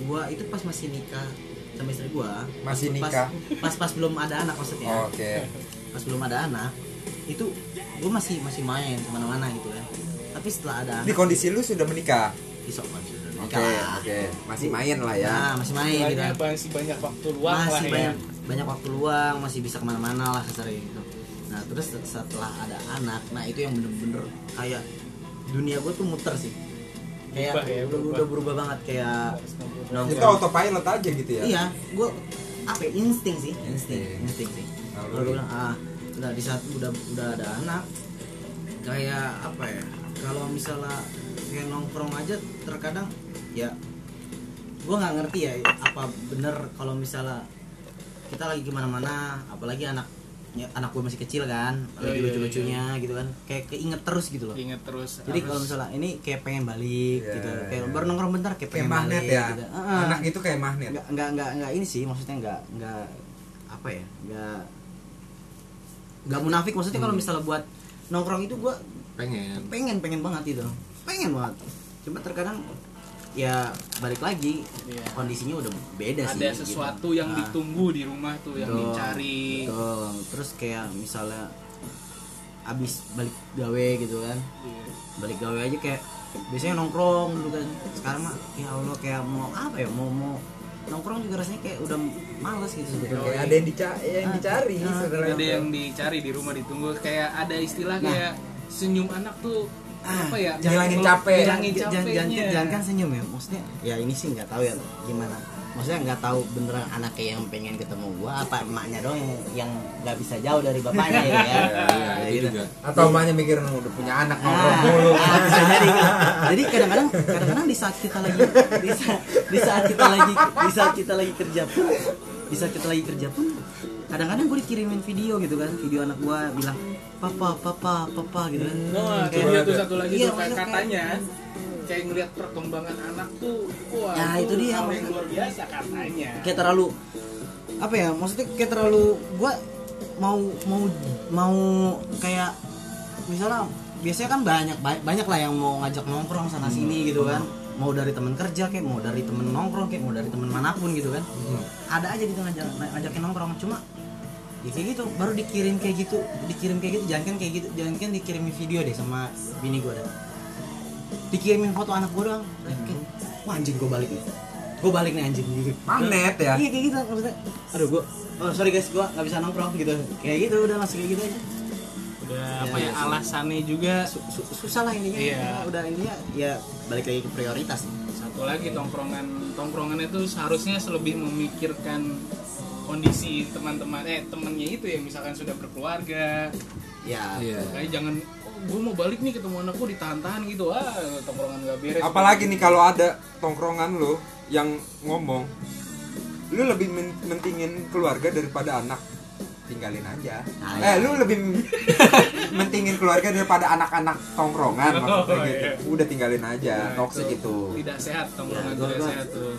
S4: gue itu pas masih nikah sama istri gue
S2: Masih
S4: pas,
S2: nikah?
S4: pas pas belum ada anak maksudnya
S2: Oke.
S4: pas belum ada anak itu gue masih masih main ke mana-mana gitu kan tapi setelah ada
S2: Ini
S4: anak
S2: kondisi lu sudah menikah.
S4: besok masih udah
S2: Oke,
S4: nikah lah.
S2: oke. Masih main lah ya.
S4: nah masih main gitu kan
S3: masih banyak waktu luang lah
S4: masih
S3: ya
S4: banyak banyak waktu luang masih bisa ke mana-mana lah kasarnya gitu nah terus setelah ada anak nah itu yang bener-bener kayak dunia gue tuh muter sih kayak
S3: Berubah ya,
S4: udah,
S3: berubah.
S4: udah berubah banget kayak
S2: Itu
S4: nongkrong.
S2: autopilot aja gitu ya.
S4: iya gue apa ya, insting sih insting
S2: Insting.
S4: insting sih kalau gue bilang ah udah di saat udah udah ada anak kayak apa ya kalau misalnya kayak nongkrong aja terkadang ya gue nggak ngerti ya apa bener kalau misalnya kita lagi ke mana-mana apalagi anak anak gue masih kecil kan
S3: Oh,
S4: lagi
S3: iya,
S4: lucu-lucunya gitu kan kayak keinget terus gitu loh
S3: inget terus
S4: jadi kalau misalnya ini kayak pengen balik
S2: Iya,
S4: gitu kayak
S2: iya.
S4: baru nongkrong bentar kayak
S2: Kayak
S4: pengen
S2: magnet
S4: balik
S2: ya.
S4: gitu. Ah,
S2: Anak itu kayak magnet.
S4: nggak nggak nggak nggak ini sih maksudnya nggak nggak apa ya nggak nggak munafik maksudnya kalau misalnya buat nongkrong itu gue
S1: pengen
S4: pengen pengen banget itu pengen banget cuma terkadang ya balik lagi
S3: Iya.
S4: kondisinya udah beda sih
S3: ada
S4: gitu.
S3: sesuatu yang
S4: Nah,
S3: ditunggu di rumah tuh yang
S4: betul,
S3: dicari
S4: betul. terus kayak misalnya abis balik gawe gitu kan
S3: Iya.
S4: balik gawe aja kayak biasanya nongkrong dulu kan sekarang mah ya Allah kayak mau apa ya mau mau nongkrong juga rasanya kayak udah males gitu sebetulnya
S2: Kayak ada yang, dica- yang dicari
S4: Ah,
S2: setelah
S3: ada
S2: itu.
S3: yang dicari di rumah ditunggu kayak ada istilah
S4: Nah.
S3: kayak senyum anak tuh
S4: Ah,
S3: apa ya
S2: ngilangin capek.
S3: ngilangin
S4: jangan, jangan, jangan, jangan kan senyum ya maksudnya ya ini sih nggak tahu ya gimana maksudnya nggak tahu beneran anaknya yang pengen ketemu gua apa emaknya dong yang nggak bisa jauh dari bapaknya gitu ya
S1: Iya,
S4: Nah,
S1: itu
S4: gitu.
S1: juga
S2: Atau emaknya mikir udah punya anak nongkrong
S4: Ah,
S2: mulu.
S4: ah, bisa jadi gitu. Jadi kadang-kadang kadang-kadang di saat kita lagi di saat, di saat kita lagi di saat kita lagi kerja pun di saat kita lagi kerja pun kadang-kadang gue dikirimin video gitu kan video anak gue bilang papa papa papa gitu. Kan
S3: Nah,
S4: Kayak-
S3: tuh satu lagi
S4: Iya,
S3: tuh kayak katanya kayak ngelihat perkembangan anak tuh wah
S4: Ya, itu dia,
S3: yang luar biasa katanya.
S4: Kayak terlalu apa ya maksudnya kayak terlalu gua mau mau mau kayak misalnya biasanya kan banyak ba- banyak lah yang mau ngajak nongkrong sana sini gitu kan. Mau dari temen kerja kayak mau dari temen nongkrong kayak mau dari temen mana pun gitu kan. Ada aja gitu ngajak ngajakin nongkrong. Cuma ya kayak gitu. Baru dikirim kayak gitu dikirim kayak gitu jangan kan kayak gitu. Jangan kan dikirimin video deh sama bini gua dah. Dikirimin foto anak gua doang. Kayak, wah anjing gua balik nih. Gua balik nih anjing. Gitu.
S2: Magnet ya?
S4: Iya kayak gitu maksudnya. Aduh gua oh sorry guys gua nggak bisa nongkrong gitu. Kayak gitu udah langsung kayak gitu aja.
S3: Udah apa ya alasannya juga.
S4: Su- su- susah lah intinya.
S3: Iya.
S4: udah intinya ya balik lagi ke prioritas.
S3: Satu lagi tongkrongan. Tongkrongan itu seharusnya lebih memikirkan kondisi teman-teman eh temennya itu yang misalkan sudah berkeluarga.
S4: Ya.
S1: Iya.
S3: kayak jangan oh, gue mau balik nih ketemu anakku ditahan-tahan gitu. Ah tongkrongan gak beres.
S2: Apalagi nih kalau ada tongkrongan lo yang ngomong lu lebih men- mentingin keluarga daripada anak. Tinggalin aja.
S4: Nah,
S2: eh
S4: ya.
S2: lu lebih mentingin keluarga daripada anak-anak tongkrongan maksudnya
S3: Oh,
S2: gitu.
S3: Iya.
S2: udah tinggalin aja.
S3: Nah,
S2: toxic itu
S3: tidak sehat tongkrongan
S4: Ya,
S3: tidak sehat tuh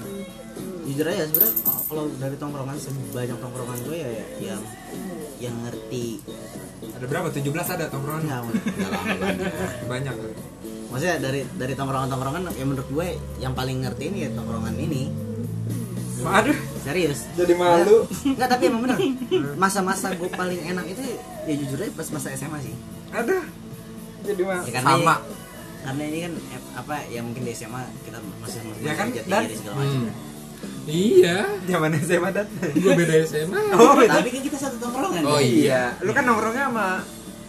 S4: jujur aja sebenarnya kalau dari tongkrongan sebanyak tongkrongan gue ya yang yang ngerti.
S2: Ada berapa? 17 ada tongkrongan?
S4: Ya nggak nggak banyak.
S2: banyak
S4: maksudnya dari dari tongkrongan tongkrongan ya menurut gue yang paling ngerti ini ya tongkrongan ini.
S2: Aduh.
S4: Serius.
S2: Jadi malu.
S4: Enggak tapi emang bener. Masa-masa gue paling enak itu ya jujur aja pas masa SMA sih.
S2: Aduh. Jadi malu
S4: Ya, karena
S2: sama.
S4: ini- karena ini kan eh, apa ya mungkin di SMA kita masih masih
S2: Ya kan, dan-
S4: diri segala macam.
S1: Hmm. Iya,
S2: zaman SMA dan
S1: gue beda SMA.
S2: oh beda.
S4: tapi kan kita satu tongkrongan
S1: Oh,
S4: kan?
S2: iya. Lu kan nongkrongnya sama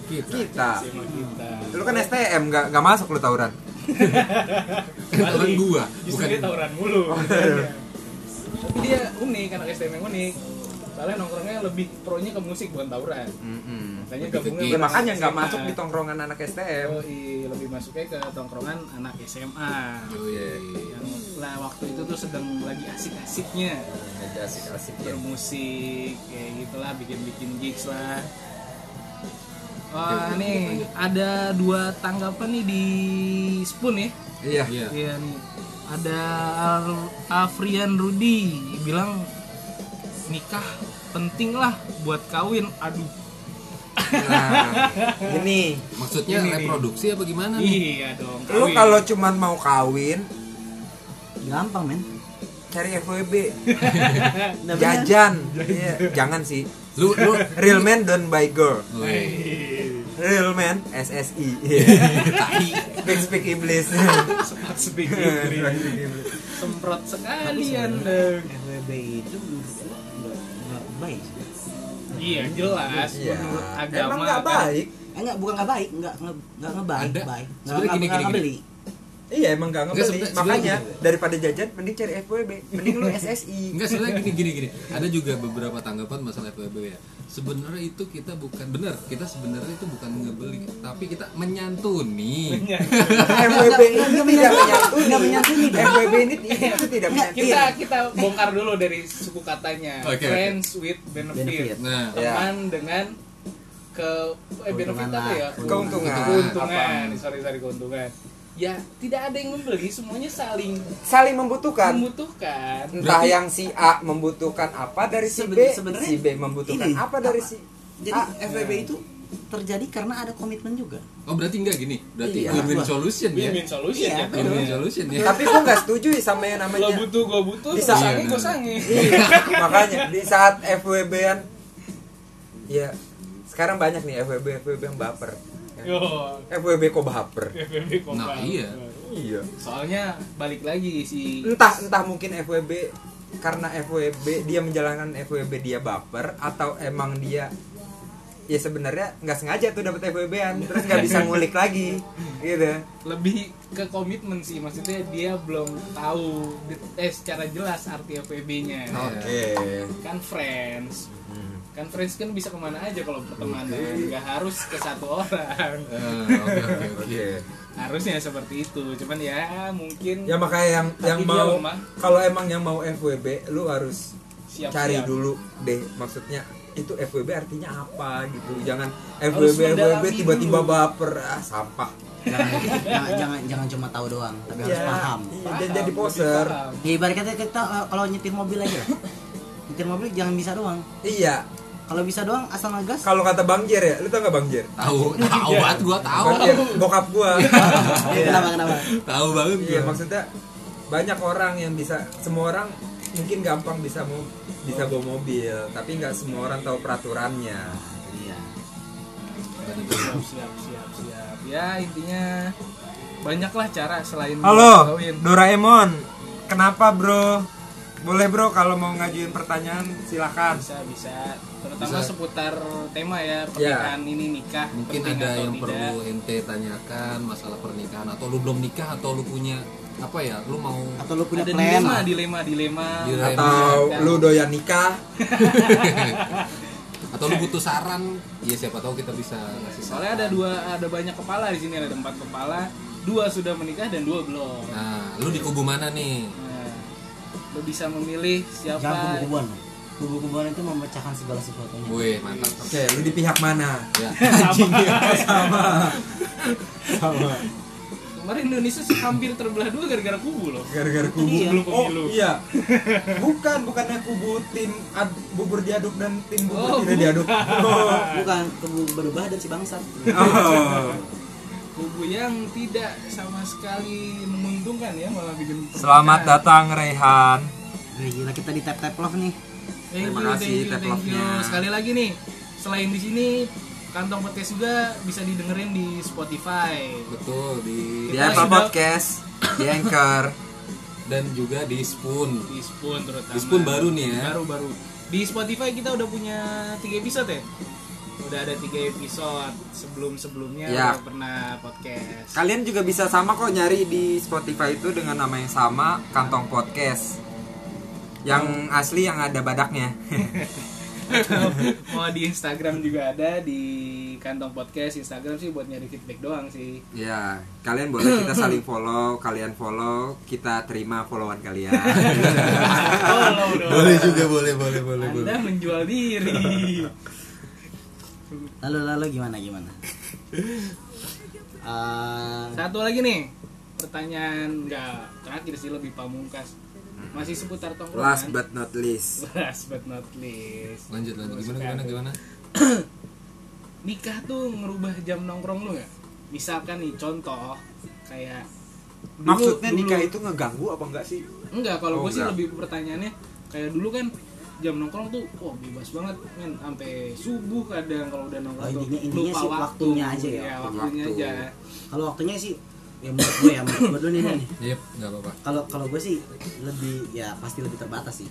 S1: Kita.
S2: kita.
S3: Kita.
S2: Lu kan STM nggak nggak masuk lu tawuran.
S1: Kan orang gua, bukan
S3: dia tawuran mulu.
S2: Oh,
S3: tapi dia unik anak STM yang unik soalnya nongkrongnya lebih pronya ke musik bukan tawuran. Makanya gabungnya
S2: Iya, makanya nggak masuk di tongkrongan anak STM
S3: Oh, iya, lebih masuknya ke tongkrongan anak SMA
S1: Oh, iya.
S3: yang lah waktu itu tuh sedang lagi asik-asiknya.
S2: Lagi asik-asik ya.
S3: Bermusik kayak gitulah bikin-bikin gigs lah. Wah nih ada dua tanggapan nih di Spoon ya?
S2: Iya.
S1: Iya.
S3: Iya nih. Ada Afrian Rudi bilang nikah penting lah buat kawin. Aduh.
S2: Nah ini.
S1: Maksudnya
S3: Ini
S1: reproduksi apa gimana nih?
S3: iya dong
S2: lu
S3: kawin.
S2: kalau cuman mau kawin
S4: gampang men.
S2: cari FWB
S4: Nah,
S2: jajan. Iya, jangan sih.
S1: Lu lu.
S2: Real man don't buy girl.
S3: Hei,
S2: real man SSI Iya.
S1: tai.
S2: Big speak iblis
S3: sempat speak semprot sekalian dong
S4: FWB itu menurut baik
S3: iya jelas
S2: Iya.
S3: menurut agama
S2: emang nggak
S3: kan.
S2: baik
S4: Eh, enggak bukan nggak baik nggak nggak nggak ngebaik
S1: Ada.
S4: baik nggak
S1: Sebenarnya
S4: nggak ngebeli
S2: iya emang nggak
S1: Nggak,
S2: ngebeli
S1: sebenarnya- sebenarnya
S2: makanya
S1: gini.
S2: daripada jajan mending cari FWB mending lu SSI
S1: Enggak sebenarnya gini gini gini. Ada juga beberapa tanggapan masalah FWB ya. Sebenarnya itu kita bukan benar, kita sebenarnya itu bukan ngebeli, tapi kita menyantuni.
S2: FWB
S4: nggak
S2: tidak
S4: menyantuni.
S2: menyantuni. FWB ini itu tidak menyantuni
S3: kita kita bongkar dulu dari suku katanya
S1: Oke, oke.
S3: friends with benefit,
S4: Benefit.
S1: Nah,
S2: Ya.
S3: teman dengan ke eh, benefit apa ya.
S2: Keuntungan.
S3: keuntungan sorry sorry keuntungan ya tidak ada yang membeli semuanya saling
S2: saling membutuhkan
S3: membutuhkan
S2: entah
S1: Berarti-
S2: yang si A membutuhkan apa dari si B si B membutuhkan
S4: ini,
S2: apa dari
S4: apa?
S2: si
S4: jadi
S2: A.
S4: FWB itu terjadi karena ada komitmen juga
S1: oh berarti enggak gini. Berarti
S2: Iya.
S1: win-win solution ya.
S3: win-win solution
S4: Iya,
S3: ya.
S1: Win-win solution ya.
S2: tapi gue nggak setuju sama yang
S3: lo
S2: namanya
S3: butuh gue butuh
S2: Bisa.
S3: gue sange
S1: Iya,
S3: gue
S2: Iya, makanya di saat FWB-an ya sekarang banyak nih FWB FWB yang baper
S3: Yo,
S2: FWB kok baper?
S3: FBB kompak.
S1: Nah, iya.
S2: iya.
S3: Soalnya balik lagi si
S2: entah entah mungkin FWB karena FWB dia menjalankan FWB dia baper atau emang dia ya sebenarnya nggak sengaja tuh dapat FWB-an terus nggak bisa ngulik lagi gitu.
S3: Lebih ke komitmen sih maksudnya dia belum tahu eh secara jelas arti FWB-nya
S2: oke.
S3: Kan friends.
S2: Hmm.
S3: Kan friends kan bisa ke mana aja kalau pertemanan. Nggak harus ke satu orang.
S1: Eh, Oke oke oke.
S2: oke
S3: harusnya seperti itu. Cuman ya mungkin
S2: ya makanya yang yang mau kalau emang yang mau FWB lu harus
S3: siap
S2: cari dulu deh. Maksudnya itu FWB artinya apa gitu. Jangan
S3: Harus
S2: FWB FWB tiba-tiba baper. Ah sampah.
S4: Jangan, jangan jangan jangan cuma tahu doang tapi harus
S2: Iya,
S4: paham.
S2: iya, dan jadi poser.
S4: ya ibarat kata kita eh, kalau nyetir mobil aja. Nyetir mobil jangan bisa doang.
S2: Iya.
S4: Kalau bisa doang asal ngegas.
S2: Kalau kata bang Jer ya lu tau gak bang Jer?
S1: Tahu tahu banget gua tahu.
S2: Bang Jer, bokap gua.
S4: Kenapa kenapa?
S1: Tahu banget
S2: iya maksudnya banyak orang yang bisa semua orang mungkin gampang bisa mau bisa bawa mobil tapi nggak semua orang tahu peraturannya.
S4: Iya.
S3: Siap siap siap. Siap ya intinya banyaklah cara selain
S2: halo. Doraemon. Kenapa bro boleh bro kalau mau ngajuin pertanyaan silakan.
S3: Bisa bisa. Terutama
S1: Bisa.
S3: seputar tema ya pernikahan ini nikah
S1: mungkin ada
S3: atau
S1: yang
S3: tidak.
S1: perlu ente tanyakan masalah pernikahan atau lu belum nikah atau lu punya apa ya lu mau
S4: atau lu punya
S3: ada
S4: plan.
S3: dilema dilema dilema.
S1: Dilema.
S2: atau lu doyan nikah.
S1: Atau lu butuh saran. Ya siapa tahu kita bisa ngasih saran.
S3: Soalnya ada dua ada banyak kepala di sini ada empat kepala. Dua sudah menikah dan dua belum.
S1: Nah lu di kubu mana nih?
S3: Nah, lu bisa memilih
S4: jangan
S3: siapa
S4: kubu-kubuan kubu-kubuan itu memecahkan segala sesuatunya.
S1: Gue mantap.
S2: Oke lu di pihak mana?
S1: Ya.
S2: Sama. Sama.
S3: Kemarin Indonesia sih hampir terbelah dua gara-gara kubu loh.
S2: Gara-gara kubu
S4: Iya.
S3: Kubu
S2: oh
S3: pemilu.
S2: iya. Bukan bukannya kubu tim ad, bubur diaduk dan tim bubur
S3: Oh,
S2: tidak diaduk. oh.
S4: bukan kubu berubah dan si bangsat.
S2: Oh.
S3: Kubu yang tidak sama sekali menguntungkan ya malah bikin
S2: selamat
S3: pernikahan.
S2: datang Rehan
S4: Wih, gila kita di tap tap love nih
S3: Thank
S2: Terima
S3: you,
S2: kasih,
S3: thank you,
S2: tap
S3: thank you.
S2: love-nya.
S3: Sekali lagi nih, selain di sini kantong podcast juga bisa didengerin di Spotify.
S1: betul di
S2: di Apple
S3: sudah-
S2: Podcast di Anchor
S1: dan juga di Spoon
S3: Di Spoon terutama.
S1: Di Spoon baru nih ya.
S3: Baru baru. Di Spotify kita udah punya tiga episode ya. Udah ada tiga episode sebelum sebelumnya
S2: Ya.
S3: udah pernah podcast.
S2: kalian juga bisa sama kok nyari di Spotify itu dengan nama yang sama Kantong Podcast yang asli yang ada badaknya
S3: Mau di Instagram juga ada di kantong podcast Instagram sih buat nyari feedback doang sih.
S2: ya kalian boleh kita saling follow kalian follow kita terima followan kalian
S3: Follow dong.
S1: boleh juga boleh boleh boleh boleh
S3: Anda menjual diri.
S4: Lalu lalu gimana gimana Eh,
S3: Satu lagi nih, pertanyaan nggak terakhir sih lebih pamungkas. Masih seputar tongkrongan.
S2: last but not least
S3: Last but not least.
S1: lanjut lanjut gimana gimana gimana
S3: Nikah tuh ngerubah jam nongkrong lu nggak? Misalkan nih contoh kayak dulu-
S2: maksudnya
S3: dulu-
S2: nikah itu ngeganggu apa enggak sih
S3: Enggak, kalau
S2: Oh,
S3: gue sih lebih pertanyaannya kayak dulu kan jam nongkrong tuh wah bebas banget men sampai subuh kadang kalau udah nongkrong
S4: Oh,
S3: tuh
S4: intinya- intinya sih waktunya aja ya,
S3: Iya,
S2: waktu.
S3: waktunya
S2: Waktu.
S3: aja
S4: kalau waktunya sih ya menurut gue ya menurut gue dulu nih nih
S1: yep nggak apa-apa
S4: kalau kalau gue sih lebih ya pasti lebih terbatas sih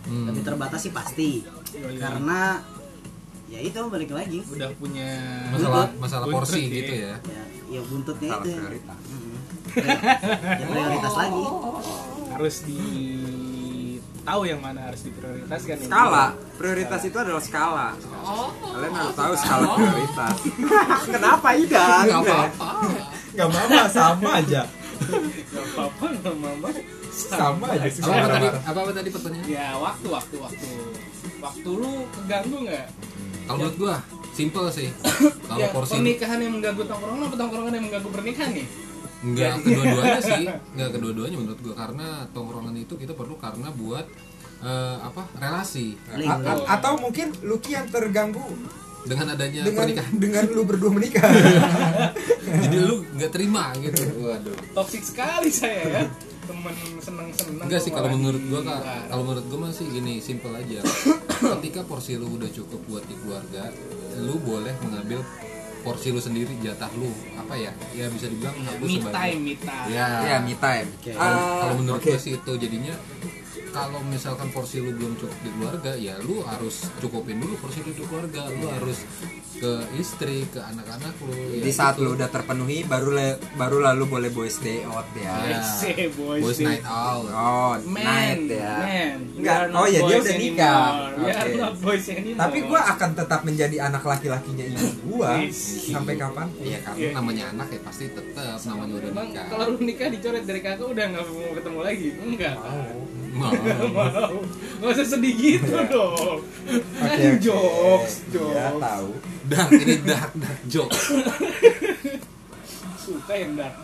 S1: Hmm.
S4: lebih terbatas sih pasti
S3: Yoi.
S4: karena ya itu balik lagi
S3: udah punya
S1: masalah masalah
S3: Buntut
S1: porsi
S3: ya.
S1: gitu ya
S4: ya, ya buntutnya
S2: Salah
S4: itu
S2: prioritas.
S4: Mm-mm. ya prioritas lagi
S3: harus di tahu yang mana harus diprioritaskan
S2: skala. Prioritas itu adalah skala. Kalian harus tahu skala prioritas. Kenapa Ida?
S1: Nggak apa-apa.
S2: Nggak mama sama aja.
S3: Gak apa-apa nggak mama
S2: Sama aja
S1: apa, apa tadi apa, apa tadi pertanyaan
S3: ya waktu waktu waktu. Waktu lu keganggu nggak?
S1: Kalau menurut gua simple sih. Kalau
S3: ya,
S1: porsi
S3: pernikahan yang mengganggu tongkrongan apa tongkrongan yang mengganggu pernikahan nih
S1: Enggak kedua-duanya sih, enggak kedua-duanya menurut gua karena tongkrongan itu kita perlu karena buat eh, apa? relasi.
S2: A- a- atau mungkin Lucky yang terganggu
S1: Dengan adanya
S2: dengan
S1: pernikahan.
S2: dengan lu berdua menikah
S1: Jadi lu nggak terima gitu. Waduh.
S3: toksik sekali saya ya temen seneng seneng
S1: Enggak sih kalau menurut gua Kak, kalau menurut gua masih gini, simple aja. Ketika porsi lu udah cukup buat di keluarga, lu boleh mengambil porsi lu sendiri jatah lu apa ya ya bisa dibilang aku
S3: me
S1: sebagai
S3: time me time
S1: ya
S2: ya me time
S4: Oke.
S1: kalau kalau menurut
S2: oke.
S1: gue sih itu jadinya kalau misalkan porsi lu belum cukup di keluarga ya lu harus cukupin dulu porsi lu di keluarga. Lu harus ke istri ke anak-anak lu ya
S2: di saat
S1: gitu.
S2: lu udah terpenuhi baru le, baru lalu boleh boys day out ya.
S1: Ya.
S3: Say, boys,
S1: boys
S3: day.
S1: night out.
S2: Oh
S3: man
S2: night ya.
S3: man
S2: Oh, iya, dia udah nikah.
S3: anymore.
S2: Tapi gua akan tetap menjadi anak laki-lakinya ibu gua? Sampai kapan?
S1: Ya karena
S3: Iya.
S1: namanya anak ya pasti tetap. Namanya udah nikah.
S3: kalau lu nikah dicoret dari kakak udah nggak mau ketemu lagi? Enggak
S1: mau.
S3: Mau nggak usah sedih gitu dong. Kan
S2: Oke, oke.
S3: jokes
S2: ya
S3: jokes.
S2: tahu.
S1: Dark ini dark dark joke
S3: suka yang dark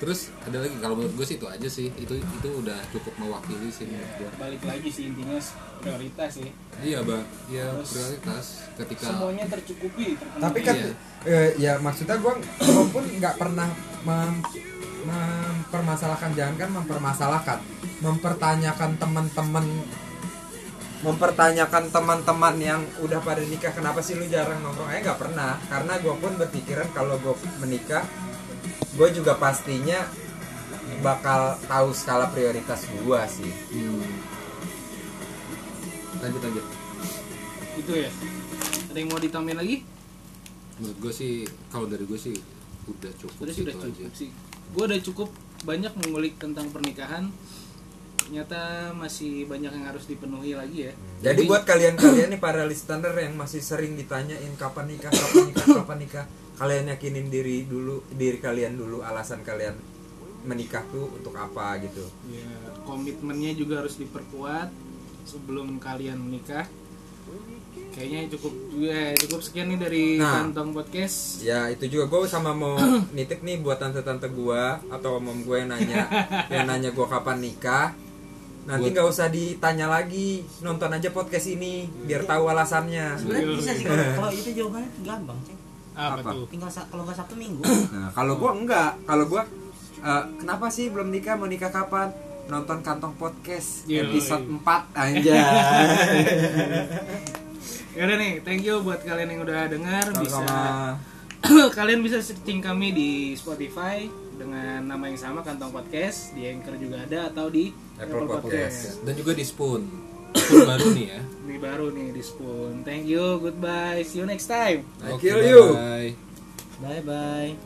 S1: terus ada lagi? Kalau menurut gue sih itu aja sih. Itu itu udah cukup mewakili sih menurut gue
S3: balik lagi sih intinya prioritas sih.
S1: Iya bang ya
S3: Terus
S1: prioritas ketika
S3: semuanya tercukupi terpenuhi.
S2: tapi kan
S1: Iya.
S2: eh, ya maksudnya gue gue pun nggak pernah mem- mempermasalahkan jangan kan mempermasalahkan mempertanyakan teman-teman mempertanyakan teman-teman yang udah pada nikah kenapa sih lu jarang nongkrong? Eh nggak pernah karena gue pun berpikiran kalau gue menikah gue juga pastinya bakal tahu skala prioritas gue sih.
S1: Hmm. lanjut lanjut.
S3: Itu ya. Ada yang mau ditambahin lagi?
S1: Menurut gue sih kalau dari gue sih udah cukup
S3: udah
S1: sih
S3: sudah
S1: itu
S3: cukup
S1: aja.
S3: sih gue udah cukup banyak mengulik tentang pernikahan. Ternyata masih banyak yang harus dipenuhi lagi ya.
S2: Jadi buat kalian-kalian nih para listener yang masih sering ditanyain kapan nikah, kapan nikah, kapan nikah, kalian yakinin diri dulu, diri kalian dulu alasan kalian menikah tuh untuk apa gitu.
S3: ya komitmennya juga harus diperkuat sebelum kalian menikah kayaknya cukup ya cukup sekian nih dari
S2: Nah.
S3: kantong podcast
S2: Ya itu juga gue sama mau nitip nih buat tante-tante gua atau om gue yang nanya, yang nanya gue kapan nikah. Nanti nggak usah ditanya lagi, nonton aja podcast ini biar tahu alasannya.
S4: Sebenarnya bisa sih kalau kalau itu jawabannya gampang sih.
S3: apa,
S2: Apa?
S3: tuh
S4: Tinggal kalau nggak Sabtu Minggu.
S2: Nah, kalau gua enggak, kalau gua eh, kenapa sih belum nikah, mau nikah kapan? Nonton kantong podcast
S3: Yoi.
S2: episode 4 anjay.
S3: ya udah nih thank you buat kalian yang udah dengar bisa kalian bisa searching kami di Spotify dengan nama yang sama kantong podcast di Anchor juga ada atau di
S2: Apple Podcast.
S1: dan juga di spoon spoon baru nih ya
S3: ini baru nih di Spoon thank you goodbye see you next time
S2: I kill you.
S1: bye-bye.
S4: Bye bye.